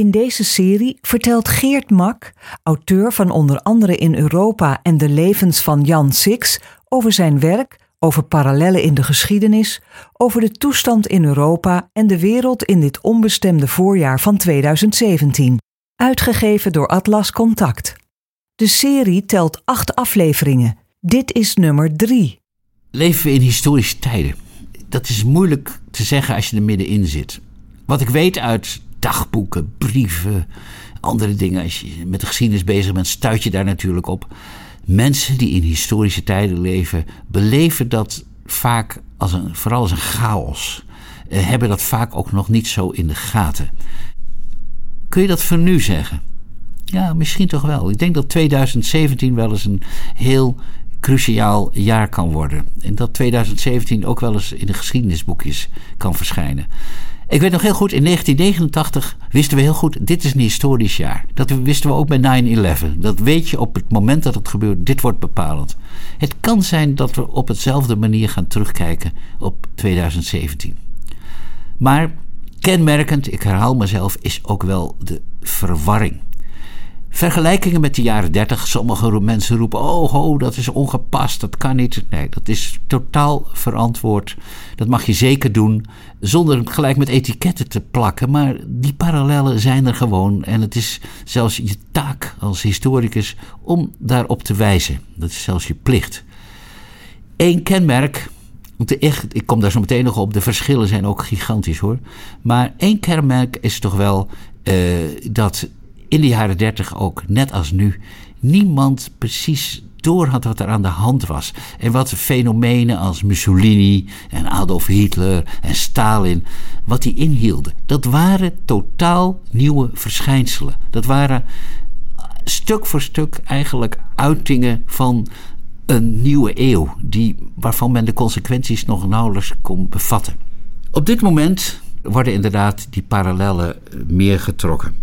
In deze serie vertelt Geert Mak, auteur van onder andere In Europa en de levens van Jan Six, over zijn werk, over parallellen in de geschiedenis, over de toestand in Europa en de wereld in dit onbestemde voorjaar van 2017. Uitgegeven door Atlas Contact. De serie telt acht afleveringen. Dit is nummer drie. Leven we in historische tijden? Dat is moeilijk te zeggen als je er middenin zit. Wat ik weet uit dagboeken, brieven, andere dingen. Als je met de geschiedenis bezig bent, stuit je daar natuurlijk op. Mensen die in historische tijden leven, beleven dat vaak als een, vooral als een chaos. Eh, hebben dat vaak ook nog niet zo in de gaten. Kun je dat voor nu zeggen? Ja, misschien toch wel. Ik denk dat 2017 wel eens een heel cruciaal jaar kan worden. En dat 2017 ook wel eens in de geschiedenisboekjes kan verschijnen. Ik weet nog heel goed, in 1989 wisten we heel goed, dit is een historisch jaar. Dat wisten we ook bij 9-11. Dat weet je op het moment dat het gebeurt, dit wordt bepalend. Het kan zijn dat we op hetzelfde manier gaan terugkijken op 2017. Maar kenmerkend, ik herhaal mezelf, is ook wel de verwarring. Vergelijkingen met de jaren 30. Sommige mensen roepen: oh, ho, dat is ongepast, dat kan niet. Nee, dat is totaal verantwoord. Dat mag je zeker doen, zonder gelijk met etiketten te plakken. Maar die parallellen zijn er gewoon. En het is zelfs je taak als historicus om daarop te wijzen. Dat is zelfs je plicht. Eén kenmerk. Ik kom daar zo meteen nog op. De verschillen zijn ook gigantisch hoor. Maar één kenmerk is toch wel uh, dat in de jaren dertig ook, net als nu, niemand precies door had wat er aan de hand was. En wat fenomenen als Mussolini en Adolf Hitler en Stalin, wat die inhielden. Dat waren totaal nieuwe verschijnselen. Dat waren stuk voor stuk eigenlijk uitingen van een nieuwe eeuw, die, waarvan men de consequenties nog nauwelijks kon bevatten. Op dit moment worden inderdaad die parallellen meer getrokken.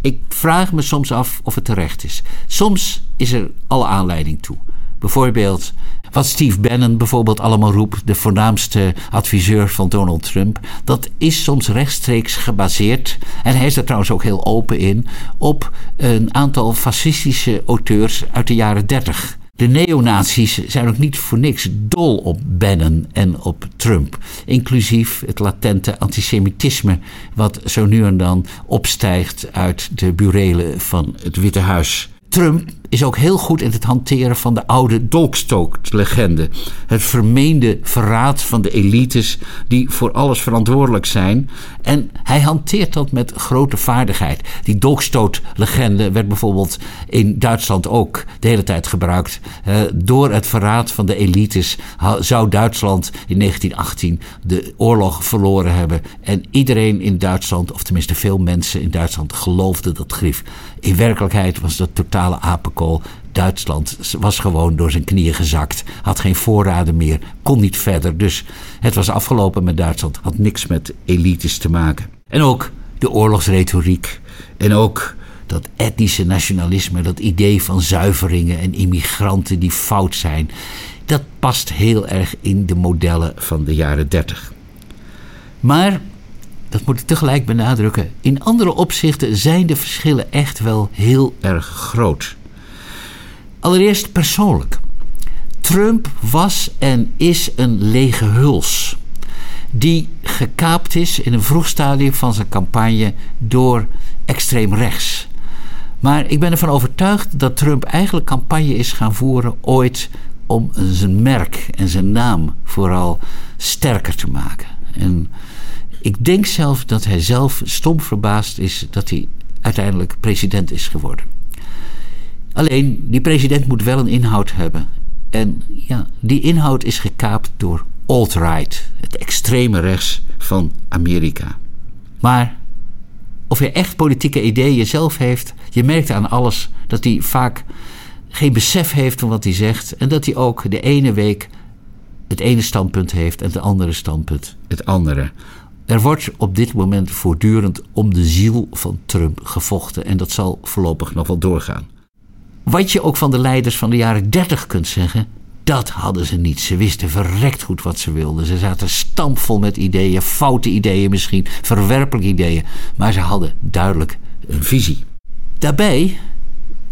Ik vraag me soms af of het terecht is. Soms is er alle aanleiding toe. Bijvoorbeeld wat Steve Bannon bijvoorbeeld allemaal roept, de voornaamste adviseur van Donald Trump, dat is soms rechtstreeks gebaseerd, en hij is er trouwens ook heel open in, op een aantal fascistische auteurs uit de jaren 30. De neonazies zijn ook niet voor niks dol op Bannon en op Trump. Inclusief het latente antisemitisme, wat zo nu en dan opstijgt uit de burelen van het Witte Huis. Trump is ook heel goed in het hanteren van de oude Dolkstoke-legende. Het vermeende verraad van de elites die voor alles verantwoordelijk zijn. En hij hanteert dat met grote vaardigheid. Die Dolkstoot-legende werd bijvoorbeeld in Duitsland ook de hele tijd gebruikt. door het verraad van de elites zou Duitsland in 1918 de oorlog verloren hebben. En iedereen in Duitsland, of tenminste veel mensen in Duitsland, geloofde dat grief. In werkelijkheid was dat totale Duitsland was gewoon door zijn knieën gezakt, had geen voorraden meer, kon niet verder. Dus het was afgelopen met Duitsland, had niks met elites te maken. En ook de oorlogsretoriek en ook dat etnische nationalisme, dat idee van zuiveringen en immigranten die fout zijn, dat past heel erg in de modellen van de jaren 30. Maar, dat moet ik tegelijk benadrukken, in andere opzichten zijn de verschillen echt wel heel erg groot. Allereerst persoonlijk. Trump was en is een lege huls. Die gekaapt is in een vroeg stadium van zijn campagne door extreem rechts. Maar ik ben ervan overtuigd dat Trump eigenlijk campagne is gaan voeren ooit om zijn merk en zijn naam vooral sterker te maken. En ik denk zelf dat hij zelf stom verbaasd is dat hij uiteindelijk president is geworden. Alleen, die president moet wel een inhoud hebben. En ja, die inhoud is gekaapt door alt-right, het extreme rechts van Amerika. Maar of hij echt politieke ideeën zelf heeft, je merkt aan alles dat hij vaak geen besef heeft van wat hij zegt. En dat hij ook de ene week het ene standpunt heeft en de andere standpunt het andere. Er wordt op dit moment voortdurend om de ziel van Trump gevochten en dat zal voorlopig nog wel doorgaan. Wat je ook van de leiders van de jaren 30 kunt zeggen, dat hadden ze niet. Ze wisten verrekt goed wat ze wilden. Ze zaten stampvol met ideeën, foute ideeën misschien, verwerpelijke ideeën. Maar ze hadden duidelijk een visie. Daarbij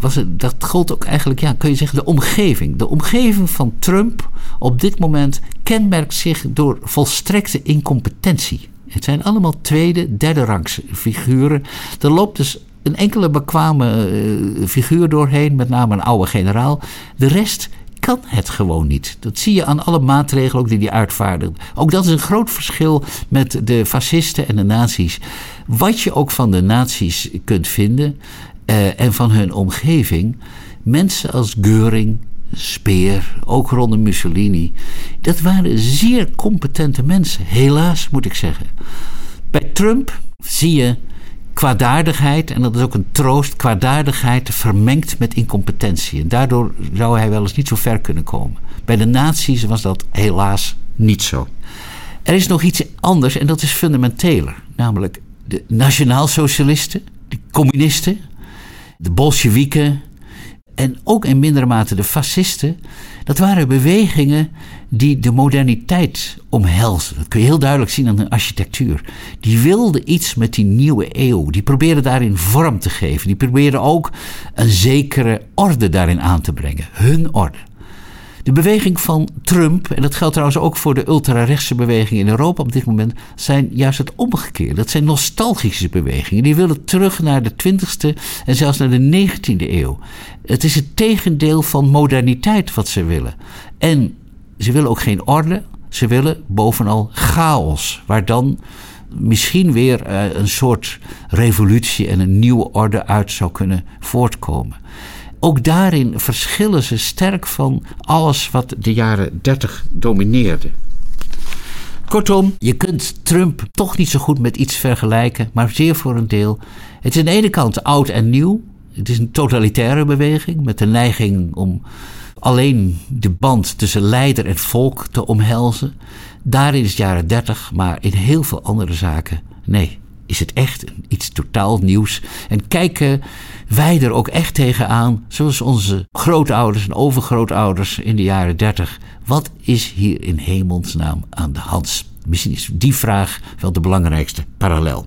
was het, dat gold ook eigenlijk, ja, kun je zeggen, de omgeving. De omgeving van Trump op dit moment kenmerkt zich door volstrekte incompetentie. Het zijn allemaal tweede, derde rangs figuren. Er loopt dus een enkele bekwame uh, figuur doorheen, met name een oude generaal. De rest kan het gewoon niet. Dat zie je aan alle maatregelen ook die hij uitvaardigt. Ook dat is een groot verschil met de fascisten en de nazi's. Wat je ook van de nazi's kunt vinden uh, en van hun omgeving. Mensen als Geuring, Speer, ook rondom Mussolini. Dat waren zeer competente mensen, helaas moet ik zeggen. Bij Trump zie je kwaadaardigheid, en dat is ook een troost, kwaadaardigheid vermengd met incompetentie. En daardoor zou hij wel eens niet zo ver kunnen komen. Bij de nazi's was dat helaas niet zo. Er is nog iets anders en dat is fundamenteler. Namelijk de nationaalsocialisten, de communisten, de Bolsjewieken en ook in mindere mate de fascisten. Dat waren bewegingen die de moderniteit omhelzen. Dat kun je heel duidelijk zien aan de architectuur. Die wilden iets met die nieuwe eeuw. Die probeerden daarin vorm te geven. Die probeerden ook een zekere orde daarin aan te brengen. Hun orde. De beweging van Trump, en dat geldt trouwens ook voor de ultrarechtse beweging in Europa op dit moment, zijn juist het omgekeerde. Dat zijn nostalgische bewegingen. Die willen terug naar de 20e en zelfs naar de 19e eeuw. Het is het tegendeel van moderniteit wat ze willen. En ze willen ook geen orde, ze willen bovenal chaos, waar dan misschien weer eh, een soort revolutie en een nieuwe orde uit zou kunnen voortkomen. Ook daarin verschillen ze sterk van alles wat de jaren 30 domineerde. Kortom, je kunt Trump toch niet zo goed met iets vergelijken, maar zeer voor een deel. Het is aan de ene kant oud en nieuw. Het is een totalitaire beweging met de neiging om alleen de band tussen leider en volk te omhelzen. Daarin is het jaren 30, maar in heel veel andere zaken nee. Is het echt iets totaal nieuws? En kijken wij er ook echt tegenaan, zoals onze grootouders en overgrootouders in de jaren 30. Wat is hier in hemelsnaam aan de hand? Misschien is die vraag wel de belangrijkste parallel.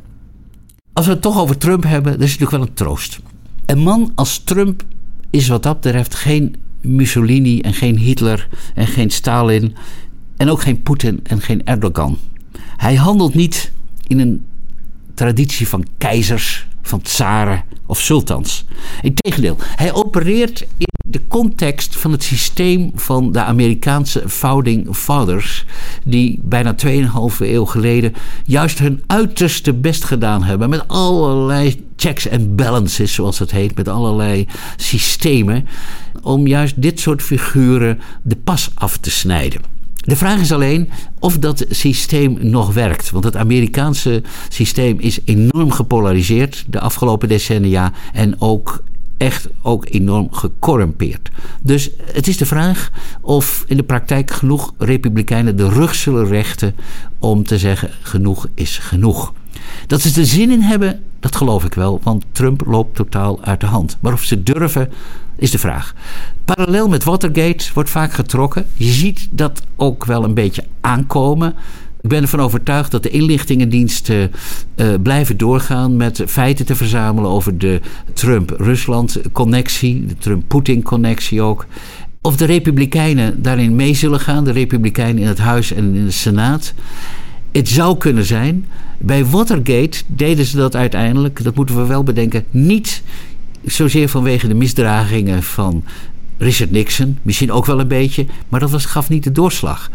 Als we het toch over Trump hebben, dan is het natuurlijk wel een troost. Een man als Trump is wat dat betreft geen Mussolini en geen Hitler en geen Stalin en ook geen Poetin en geen Erdogan. Hij handelt niet in een traditie van keizers, van tsaren of sultans. Integendeel, hij opereert in de context van het systeem van de Amerikaanse founding fathers, die bijna 2,5 eeuw geleden juist hun uiterste best gedaan hebben met allerlei checks en balances, zoals het heet, met allerlei systemen, om juist dit soort figuren de pas af te snijden. De vraag is alleen of dat systeem nog werkt. Want het Amerikaanse systeem is enorm gepolariseerd de afgelopen decennia. En ook echt ook enorm gecorrumpeerd. Dus het is de vraag of in de praktijk genoeg republikeinen de rug zullen rechten om te zeggen genoeg is genoeg. Dat ze er zin in hebben, dat geloof ik wel, want Trump loopt totaal uit de hand. Maar of ze durven, is de vraag. Parallel met Watergate wordt vaak getrokken. Je ziet dat ook wel een beetje aankomen. Ik ben ervan overtuigd dat de inlichtingendiensten uh, blijven doorgaan met feiten te verzamelen over de Trump-Rusland-connectie, de Trump-Poetin-connectie ook. Of de Republikeinen daarin mee zullen gaan, de Republikeinen in het Huis en in de Senaat. Het zou kunnen zijn. Bij Watergate deden ze dat uiteindelijk, dat moeten we wel bedenken, niet zozeer vanwege de misdragingen van Richard Nixon, misschien ook wel een beetje, maar dat was, gaf niet de doorslag.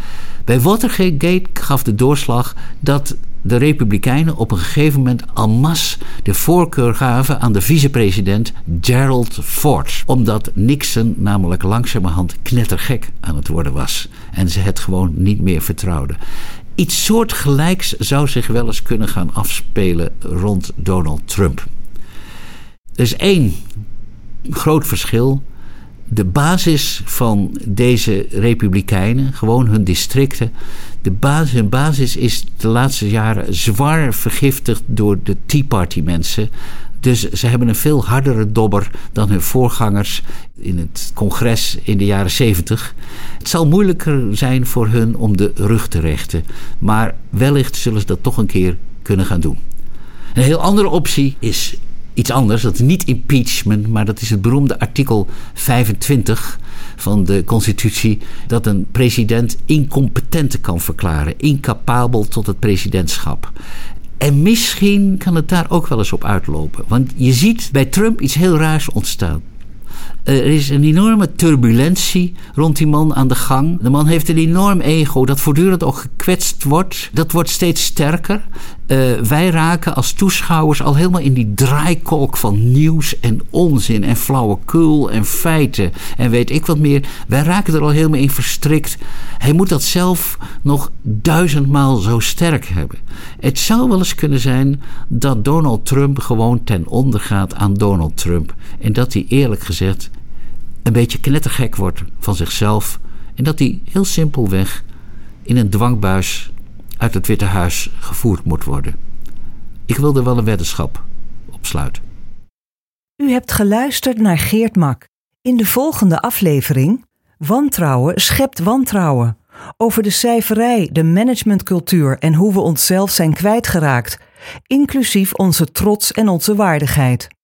Bij Watergate gaf de doorslag dat de Republikeinen op een gegeven moment en masse de voorkeur gaven aan de vicepresident Gerald Ford. Omdat Nixon namelijk langzamerhand knettergek aan het worden was. En ze het gewoon niet meer vertrouwden. Iets soortgelijks zou zich wel eens kunnen gaan afspelen rond Donald Trump. Er is één groot verschil. De basis van deze republikeinen, gewoon hun districten, de basis, hun basis is de laatste jaren zwaar vergiftigd door de Tea Party mensen. Dus ze hebben een veel hardere dobber dan hun voorgangers in het congres in de jaren 70. Het zal moeilijker zijn voor hun om de rug te rechten. Maar wellicht zullen ze dat toch een keer kunnen gaan doen. Een heel andere optie is iets anders. Dat is niet impeachment, maar dat is het beroemde artikel 25 van de Constitutie. Dat een president incompetente kan verklaren, incapabel tot het presidentschap. En misschien kan het daar ook wel eens op uitlopen. Want je ziet bij Trump iets heel raars ontstaan. Er is een enorme turbulentie rond die man aan de gang. De man heeft een enorm ego dat voortdurend ook gekwetst wordt. Dat wordt steeds sterker. Uh, wij raken als toeschouwers al helemaal in die draaikolk van nieuws en onzin en flauwekul en feiten en weet ik wat meer. Wij raken er al helemaal in verstrikt. Hij moet dat zelf nog duizendmaal zo sterk hebben. Het zou wel eens kunnen zijn dat Donald Trump gewoon ten onder gaat aan Donald Trump. En dat hij eerlijk gezegd een beetje knettergek wordt van zichzelf. En dat hij heel simpelweg in een dwangbuis uit het Witte Huis gevoerd moet worden. Ik wil er wel een weddenschap op sluiten. U hebt geluisterd naar Geert Mak. In de volgende aflevering Wantrouwen schept wantrouwen. Over de cijferij, de managementcultuur en hoe we onszelf zijn kwijtgeraakt, inclusief onze trots en onze waardigheid.